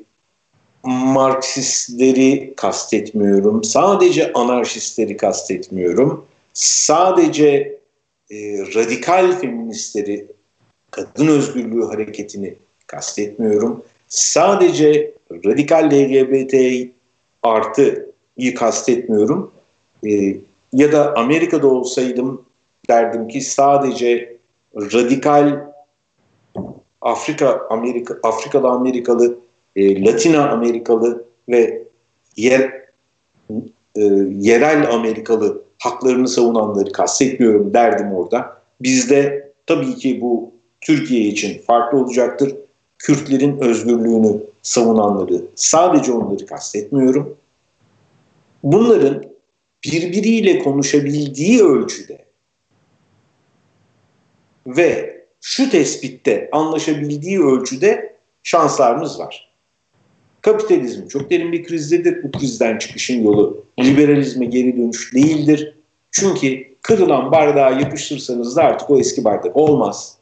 Marksistleri kastetmiyorum. Sadece anarşistleri kastetmiyorum. Sadece e, radikal feministleri, kadın özgürlüğü hareketini kastetmiyorum. Sadece radikal LGBT artıyı kastetmiyorum. E, ya da Amerika'da olsaydım derdim ki sadece radikal Afrika Amerika Afrikalı Amerikalı e, Latina Amerikalı ve yer, e, yerel Amerikalı haklarını savunanları kastetmiyorum derdim orada. Bizde tabii ki bu Türkiye için farklı olacaktır. Kürtlerin özgürlüğünü savunanları sadece onları kastetmiyorum. Bunların birbiriyle konuşabildiği ölçüde ve şu tespitte anlaşabildiği ölçüde şanslarımız var. Kapitalizm çok derin bir krizdedir. Bu krizden çıkışın yolu liberalizme geri dönüş değildir. Çünkü kırılan bardağı yapıştırsanız da artık o eski bardak olmaz.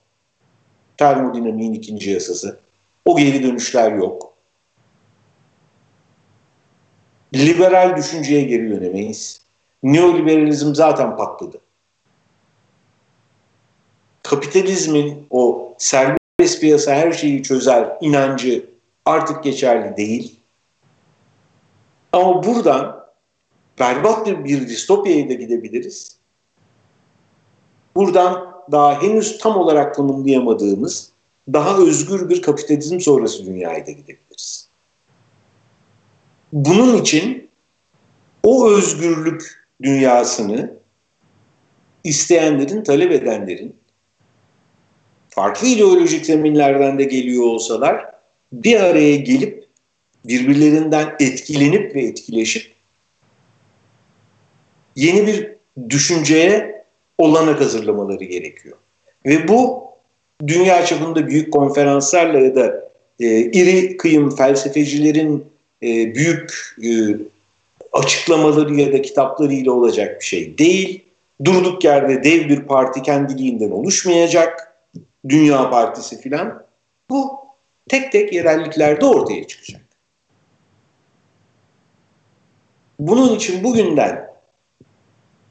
Termodinamiğin ikinci yasası. O geri dönüşler yok. Liberal düşünceye geri dönemeyiz. Neoliberalizm zaten patladı. Kapitalizmin o serbest piyasa her şeyi çözer inancı artık geçerli değil. Ama buradan berbat bir distopyaya da gidebiliriz. Buradan daha henüz tam olarak tanımlayamadığımız daha özgür bir kapitalizm sonrası dünyaya da gidebiliriz. Bunun için o özgürlük dünyasını isteyenlerin, talep edenlerin farklı ideolojik zeminlerden de geliyor olsalar bir araya gelip birbirlerinden etkilenip ve etkileşip yeni bir düşünceye olanak hazırlamaları gerekiyor. Ve bu dünya çapında büyük konferanslarla ya da e, iri kıyım felsefecilerin e, büyük e, açıklamaları ya da kitaplarıyla olacak bir şey değil. Durduk yerde dev bir parti kendiliğinden oluşmayacak. Dünya Partisi filan. Bu tek tek yerelliklerde ortaya çıkacak. Bunun için bugünden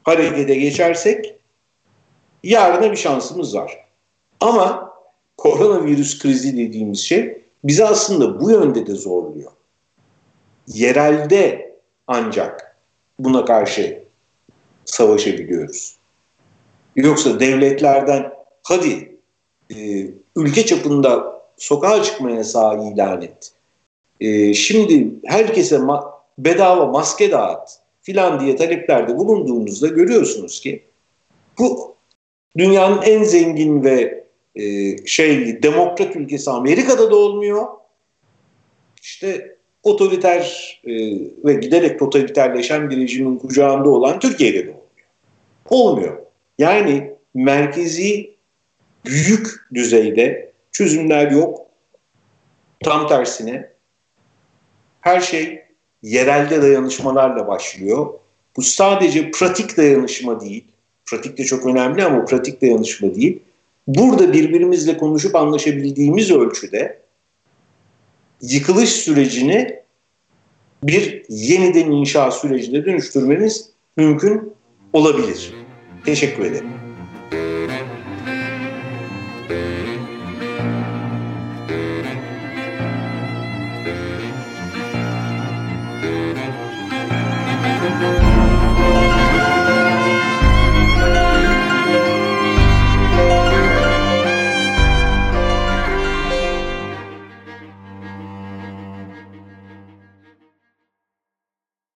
harekete geçersek yarına bir şansımız var. Ama koronavirüs krizi dediğimiz şey bizi aslında bu yönde de zorluyor. Yerelde ancak buna karşı savaşabiliyoruz. Yoksa devletlerden hadi e, ülke çapında sokağa çıkma yasağı ilan et. E, şimdi herkese ma- bedava maske dağıt filan diye taleplerde bulunduğunuzda görüyorsunuz ki bu dünyanın en zengin ve e, şey demokrat ülkesi Amerika'da da olmuyor. İşte otoriter e, ve giderek totaliterleşen bir rejimin kucağında olan Türkiye'de de olmuyor. Olmuyor. Yani merkezi büyük düzeyde çözümler yok. Tam tersine her şey yerelde dayanışmalarla başlıyor. Bu sadece pratik dayanışma değil. Pratik de çok önemli ama pratik dayanışma değil. Burada birbirimizle konuşup anlaşabildiğimiz ölçüde yıkılış sürecini bir yeniden inşa sürecine dönüştürmemiz mümkün olabilir. Teşekkür ederim.